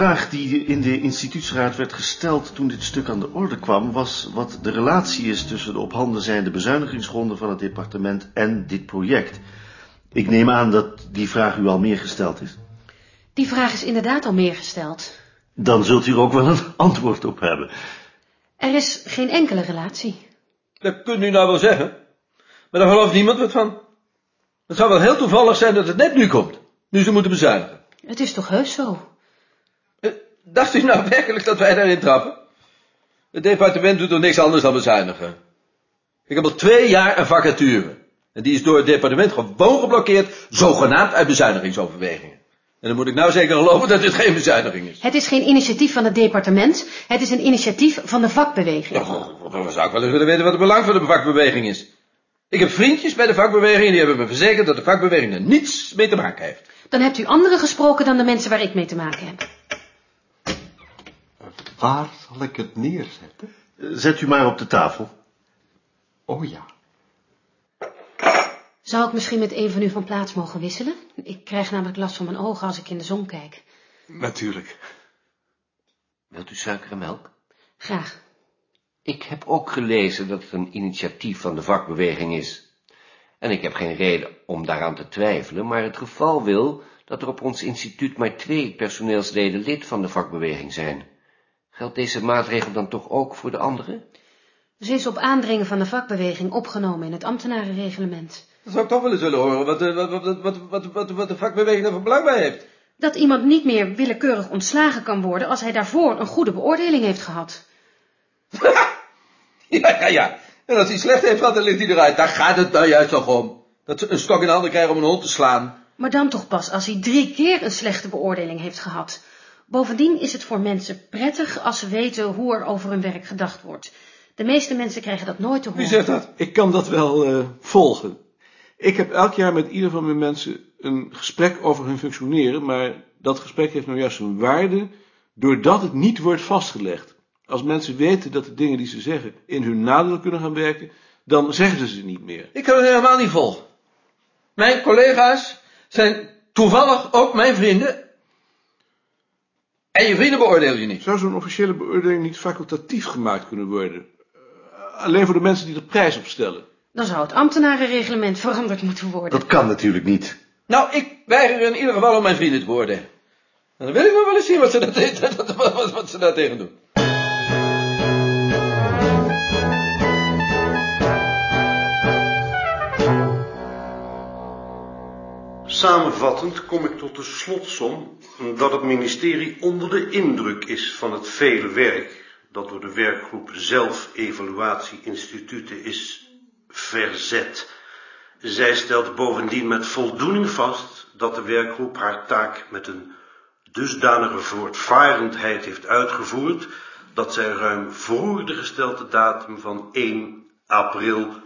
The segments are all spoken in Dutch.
Vraag die in de instituutsraad werd gesteld toen dit stuk aan de orde kwam, was wat de relatie is tussen de op handen zijnde bezuinigingsgronden van het departement en dit project. Ik neem aan dat die vraag u al meer gesteld is. Die vraag is inderdaad al meer gesteld. Dan zult u er ook wel een antwoord op hebben. Er is geen enkele relatie. Dat kunt u nou wel zeggen. Maar daar gelooft niemand wat van. Het zou wel heel toevallig zijn dat het net nu komt. Nu ze moeten bezuinigen. Het is toch heus zo? Eh, Dacht u nou werkelijk dat wij daarin trappen? Het departement doet er niks anders dan bezuinigen. Ik heb al twee jaar een vacature. En die is door het departement gewoon geblokkeerd, zogenaamd uit bezuinigingsoverwegingen. En dan moet ik nou zeker geloven dat dit geen bezuiniging is. Het is geen initiatief van het departement. Het is een initiatief van de vakbeweging. Ja, dan zou ik wel eens willen weten wat het belang van de vakbeweging is. Ik heb vriendjes bij de vakbeweging en die hebben me verzekerd dat de vakbeweging er niets mee te maken heeft. Dan hebt u anderen gesproken dan de mensen waar ik mee te maken heb. Waar zal ik het neerzetten? Zet u maar op de tafel. Oh ja. Zou ik misschien met een van u van plaats mogen wisselen? Ik krijg namelijk last van mijn ogen als ik in de zon kijk. Natuurlijk. Wilt u suiker en melk? Graag. Ik heb ook gelezen dat het een initiatief van de vakbeweging is. En ik heb geen reden om daaraan te twijfelen, maar het geval wil dat er op ons instituut maar twee personeelsleden lid van de vakbeweging zijn. Geldt deze maatregel dan toch ook voor de anderen? Ze is op aandringen van de vakbeweging opgenomen in het ambtenarenreglement. Dat zou ik toch wel eens willen horen, wat de, wat, wat, wat, wat, de vakbeweging er voor belang bij heeft. Dat iemand niet meer willekeurig ontslagen kan worden als hij daarvoor een goede beoordeling heeft gehad. Ja, ja, ja. En als hij slecht heeft gehad, dan ligt hij eruit. Daar gaat het nou juist toch om. Dat ze een stok in de handen krijgen om een hond te slaan. Maar dan toch pas als hij drie keer een slechte beoordeling heeft gehad. Bovendien is het voor mensen prettig als ze weten hoe er over hun werk gedacht wordt. De meeste mensen krijgen dat nooit te horen. Wie zegt dat? Ik kan dat wel eh, volgen. Ik heb elk jaar met ieder van mijn mensen een gesprek over hun functioneren, maar dat gesprek heeft nou juist een waarde doordat het niet wordt vastgelegd. Als mensen weten dat de dingen die ze zeggen in hun nadeel kunnen gaan werken, dan zeggen ze ze niet meer. Ik kan het helemaal niet vol. Mijn collega's zijn toevallig ook mijn vrienden. En je vrienden beoordeel je niet. Zou zo'n officiële beoordeling niet facultatief gemaakt kunnen worden? Eh, alleen voor de mensen die er prijs op stellen. Dan zou het ambtenarenreglement veranderd moeten worden. Dat kan natuurlijk niet. Nou, ik weiger in ieder geval om mijn vrienden te beoordelen. En dan wil ik nog wel eens zien wat ze daar, te- wat, wat ze daar tegen doen. Samenvattend kom ik tot de slotsom dat het ministerie onder de indruk is van het vele werk dat door de werkgroep Zelfevaluatie-instituten is verzet. Zij stelt bovendien met voldoening vast dat de werkgroep haar taak met een dusdanige voortvarendheid heeft uitgevoerd dat zij ruim voor de gestelde datum van 1 april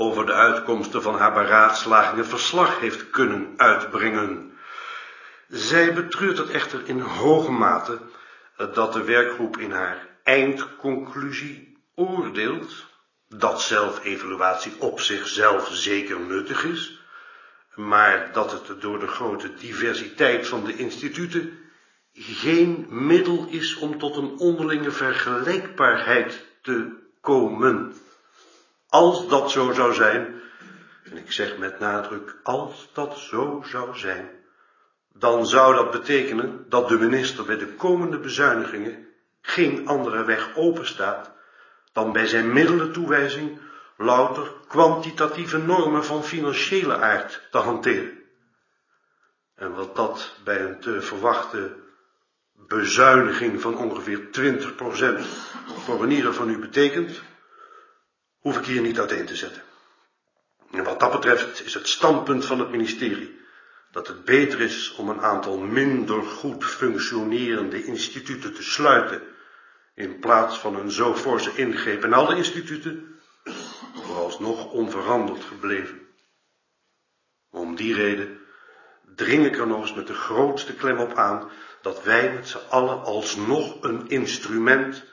over de uitkomsten van haar beraadslagingen verslag heeft kunnen uitbrengen. Zij betreurt het echter in hoge mate dat de werkgroep in haar eindconclusie oordeelt dat zelfevaluatie op zichzelf zeker nuttig is, maar dat het door de grote diversiteit van de instituten geen middel is om tot een onderlinge vergelijkbaarheid te komen. Als dat zo zou zijn, en ik zeg met nadruk als dat zo zou zijn, dan zou dat betekenen dat de minister bij de komende bezuinigingen geen andere weg openstaat dan bij zijn middelentoewijzing louter kwantitatieve normen van financiële aard te hanteren. En wat dat bij een te verwachte bezuiniging van ongeveer 20% voor een ieder van u betekent, hoef ik hier niet uiteen te zetten. En wat dat betreft is het standpunt van het ministerie dat het beter is om een aantal minder goed functionerende instituten te sluiten in plaats van een zo forse ingreep in alle instituten, vooralsnog onveranderd gebleven. Om die reden dring ik er nog eens met de grootste klem op aan dat wij met z'n allen alsnog een instrument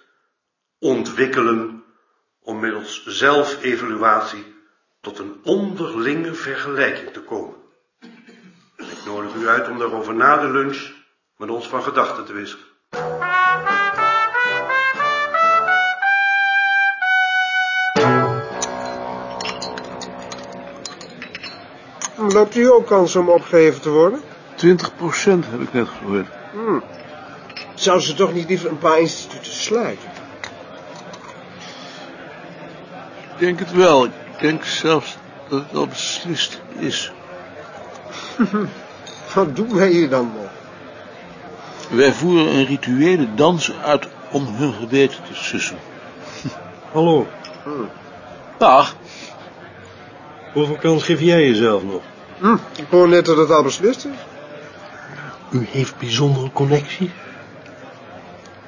ontwikkelen om middels zelfevaluatie tot een onderlinge vergelijking te komen. En ik nodig u uit om daarover na de lunch met ons van gedachten te wisselen. Loopt u ook kans om opgeheven te worden? 20 procent heb ik net gehoord. Zou ze toch niet liever een paar instituten sluiten? Ik denk het wel. Ik denk zelfs dat het al beslist is. Wat doen wij hier dan nog? Wij voeren een rituele dans uit om hun geweten te sussen. Hallo, Dag. hoeveel kans geef jij jezelf nog? Hm, ik hoor net dat het al beslist is. U heeft bijzondere connectie?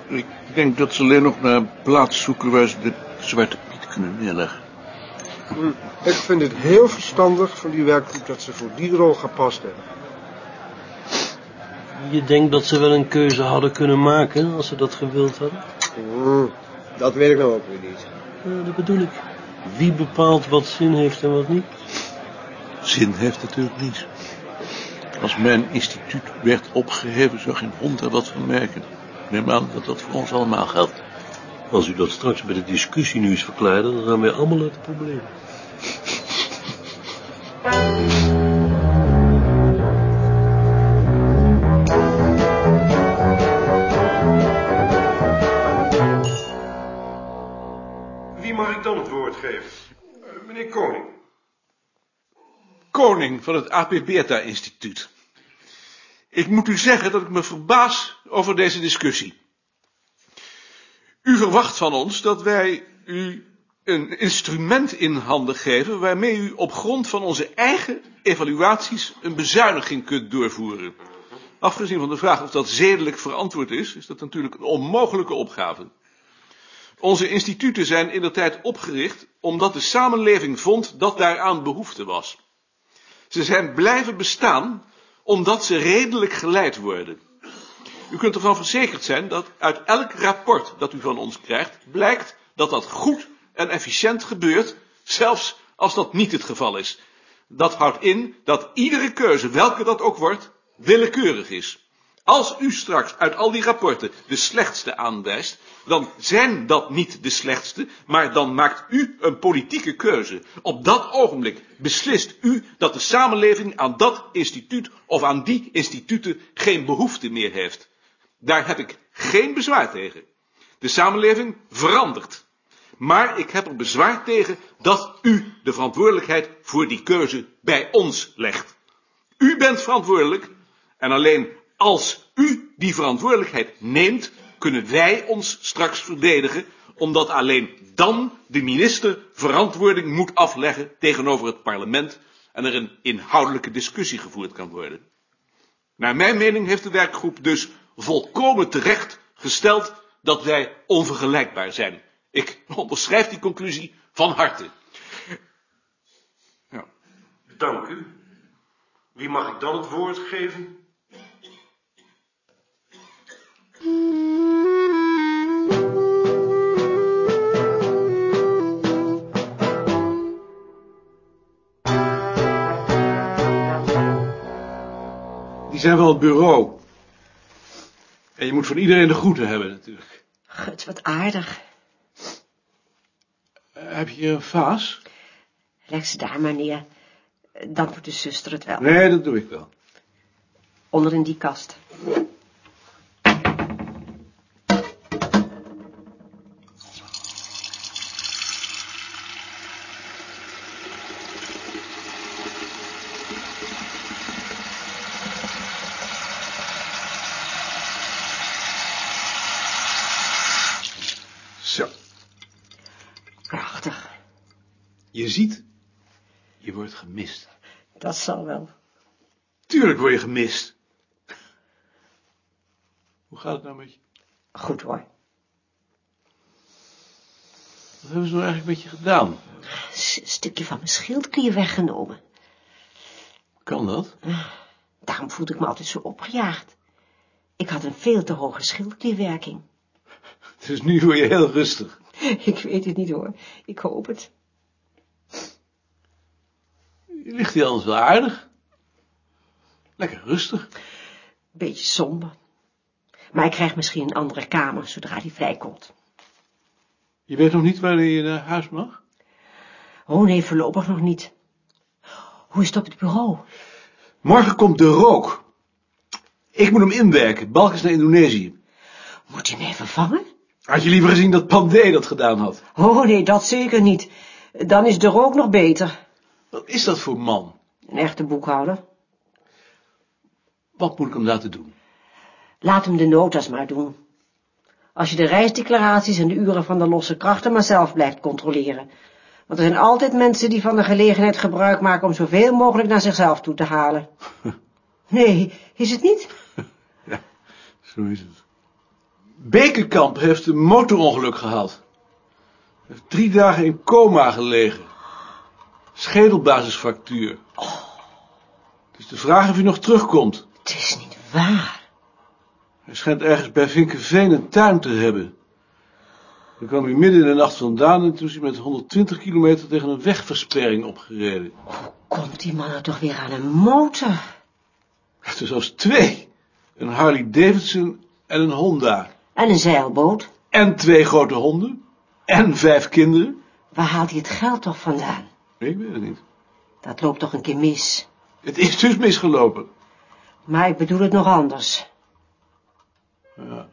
Ik denk dat ze alleen nog naar een plaats zoeken waar ze de Zwarte Hm, Ik vind het heel verstandig van die werkgroep dat ze voor die rol gepast hebben. Je denkt dat ze wel een keuze hadden kunnen maken als ze dat gewild hadden? Hm, dat weet ik nou ook weer niet. Ja, dat bedoel ik. Wie bepaalt wat zin heeft en wat niet? Zin heeft natuurlijk niets. Als mijn instituut werd opgeheven, zou geen hond er wat van merken. Ik neem aan dat dat voor ons allemaal geldt. Als u dat straks bij de discussie nu eens verklaarde, dan gaan wij allemaal uit het probleem. Wie mag ik dan het woord geven? Eh, meneer Koning. Koning van het AP Beta Instituut. Ik moet u zeggen dat ik me verbaas over deze discussie. U verwacht van ons dat wij u een instrument in handen geven waarmee u op grond van onze eigen evaluaties een bezuiniging kunt doorvoeren. Afgezien van de vraag of dat zedelijk verantwoord is, is dat natuurlijk een onmogelijke opgave. Onze instituten zijn in de tijd opgericht omdat de samenleving vond dat daaraan behoefte was. Ze zijn blijven bestaan omdat ze redelijk geleid worden. U kunt ervan verzekerd zijn dat uit elk rapport dat u van ons krijgt, blijkt dat dat goed en efficiënt gebeurt, zelfs als dat niet het geval is. Dat houdt in dat iedere keuze, welke dat ook wordt, willekeurig is. Als u straks uit al die rapporten de slechtste aanwijst, dan zijn dat niet de slechtste, maar dan maakt u een politieke keuze. Op dat ogenblik beslist u dat de samenleving aan dat instituut of aan die instituten geen behoefte meer heeft. Daar heb ik geen bezwaar tegen. De samenleving verandert. Maar ik heb er bezwaar tegen dat u de verantwoordelijkheid voor die keuze bij ons legt. U bent verantwoordelijk en alleen als u die verantwoordelijkheid neemt, kunnen wij ons straks verdedigen, omdat alleen dan de minister verantwoording moet afleggen tegenover het parlement en er een inhoudelijke discussie gevoerd kan worden. Naar mijn mening heeft de werkgroep dus volkomen terecht gesteld dat wij onvergelijkbaar zijn. Ik onderschrijf die conclusie van harte. Ja. Dank u. Wie mag ik dan het woord geven? Die zijn van het bureau. En je moet van iedereen de groeten hebben natuurlijk. Gut, wat aardig. Eh, heb je een vaas? Leg ze daar maar neer. Dan doet de zuster het wel. Nee, dat doe ik wel. Onder in die kast. Zo. Prachtig. Je ziet, je wordt gemist. Dat zal wel. Tuurlijk word je gemist. Hoe gaat het nou met je? Goed hoor. Wat hebben ze nou eigenlijk met je gedaan? Een stukje van mijn schildklier weggenomen. Kan dat? Daarom voelde ik me altijd zo opgejaagd. Ik had een veel te hoge schildklierwerking. Dus nu word je heel rustig. Ik weet het niet hoor. Ik hoop het. Je ligt hier anders wel aardig. Lekker rustig. Beetje somber. Maar ik krijg misschien een andere kamer, zodra hij vrijkomt. Je weet nog niet wanneer je naar huis mag? Oh nee, voorlopig nog niet. Hoe is het op het bureau? Morgen komt de rook. Ik moet hem inwerken. Balk is naar Indonesië. Moet je mij vervangen? Had je liever gezien dat Pandé dat gedaan had? Oh nee, dat zeker niet. Dan is de rook nog beter. Wat is dat voor man? Een echte boekhouder. Wat moet ik hem laten doen? Laat hem de notas maar doen. Als je de reisdeclaraties en de uren van de losse krachten maar zelf blijft controleren. Want er zijn altijd mensen die van de gelegenheid gebruik maken om zoveel mogelijk naar zichzelf toe te halen. Nee, is het niet? Zo is het. Bekenkamp heeft een motorongeluk gehad. Hij heeft drie dagen in coma gelegen. Schedelbasisfractuur. Het is de vraag of hij nog terugkomt. Het is niet waar. Hij schijnt ergens bij Vinkenveen een tuin te hebben. Dan kwam hij midden in de nacht vandaan en toen is hij met 120 kilometer tegen een wegversperring opgereden. Komt die man nou toch weer aan een motor? Heeft er zelfs twee. Een Harley Davidson en een Honda. En een zeilboot? En twee grote honden. En vijf kinderen. Waar haalt hij het geld toch vandaan? Ik weet het niet. Dat loopt toch een keer mis. Het is dus misgelopen. Maar ik bedoel het nog anders. Ja.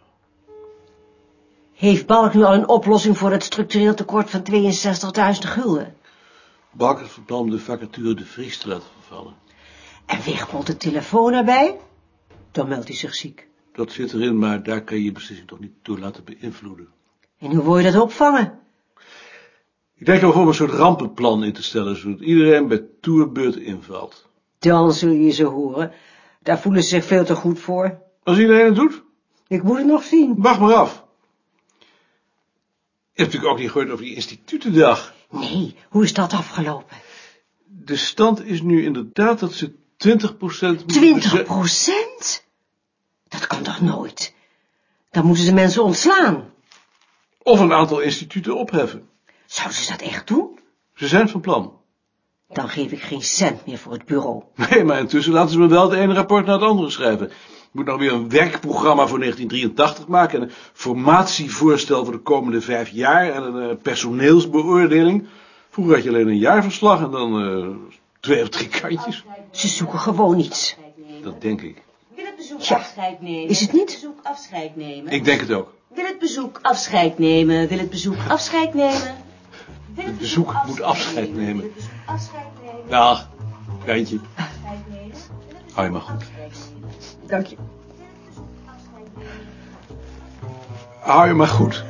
Heeft Balk nu al een oplossing voor het structureel tekort van 62.000 gulden? Balk heeft van plan om de vacature de Vries te laten vervallen. En Wigbold de telefoon erbij? Dan meldt hij zich ziek. Dat zit erin, maar daar kan je je beslissing toch niet door laten beïnvloeden. En hoe wil je dat opvangen? Ik denk erover om een soort rampenplan in te stellen, zodat iedereen bij toerbeurt invalt. Dan zul je ze horen. Daar voelen ze zich veel te goed voor. Als iedereen het doet, Ik moet het nog zien. wacht maar af. Je hebt natuurlijk ook niet gehoord over die institutendag. Nee, hoe is dat afgelopen? De stand is nu inderdaad dat ze 20 procent... 20 procent? Dat kan toch nooit? Dan moeten ze mensen ontslaan. Of een aantal instituten opheffen. Zouden ze dat echt doen? Ze zijn van plan. Dan geef ik geen cent meer voor het bureau. Nee, maar intussen laten ze me wel het ene rapport naar het andere schrijven. Ik moet nou weer een werkprogramma voor 1983 maken... en een formatievoorstel voor de komende vijf jaar... en een eh, personeelsbeoordeling. Vroeger had je alleen een jaarverslag en dan eh, twee of drie kantjes. Ze zoeken gewoon iets. Dat denk ik. Afscheid nemen? is het Wil niet? bezoek afscheid nemen? Ik denk het ook. Wil het bezoek afscheid nemen? Wil het bezoek afscheid nemen? Wil Het bezoek moet afscheid nemen. Wil het bezoek afscheid nemen? Dag, Jantje. Afscheid nemen? Hou je maar goed. Dank je. Hou je maar goed.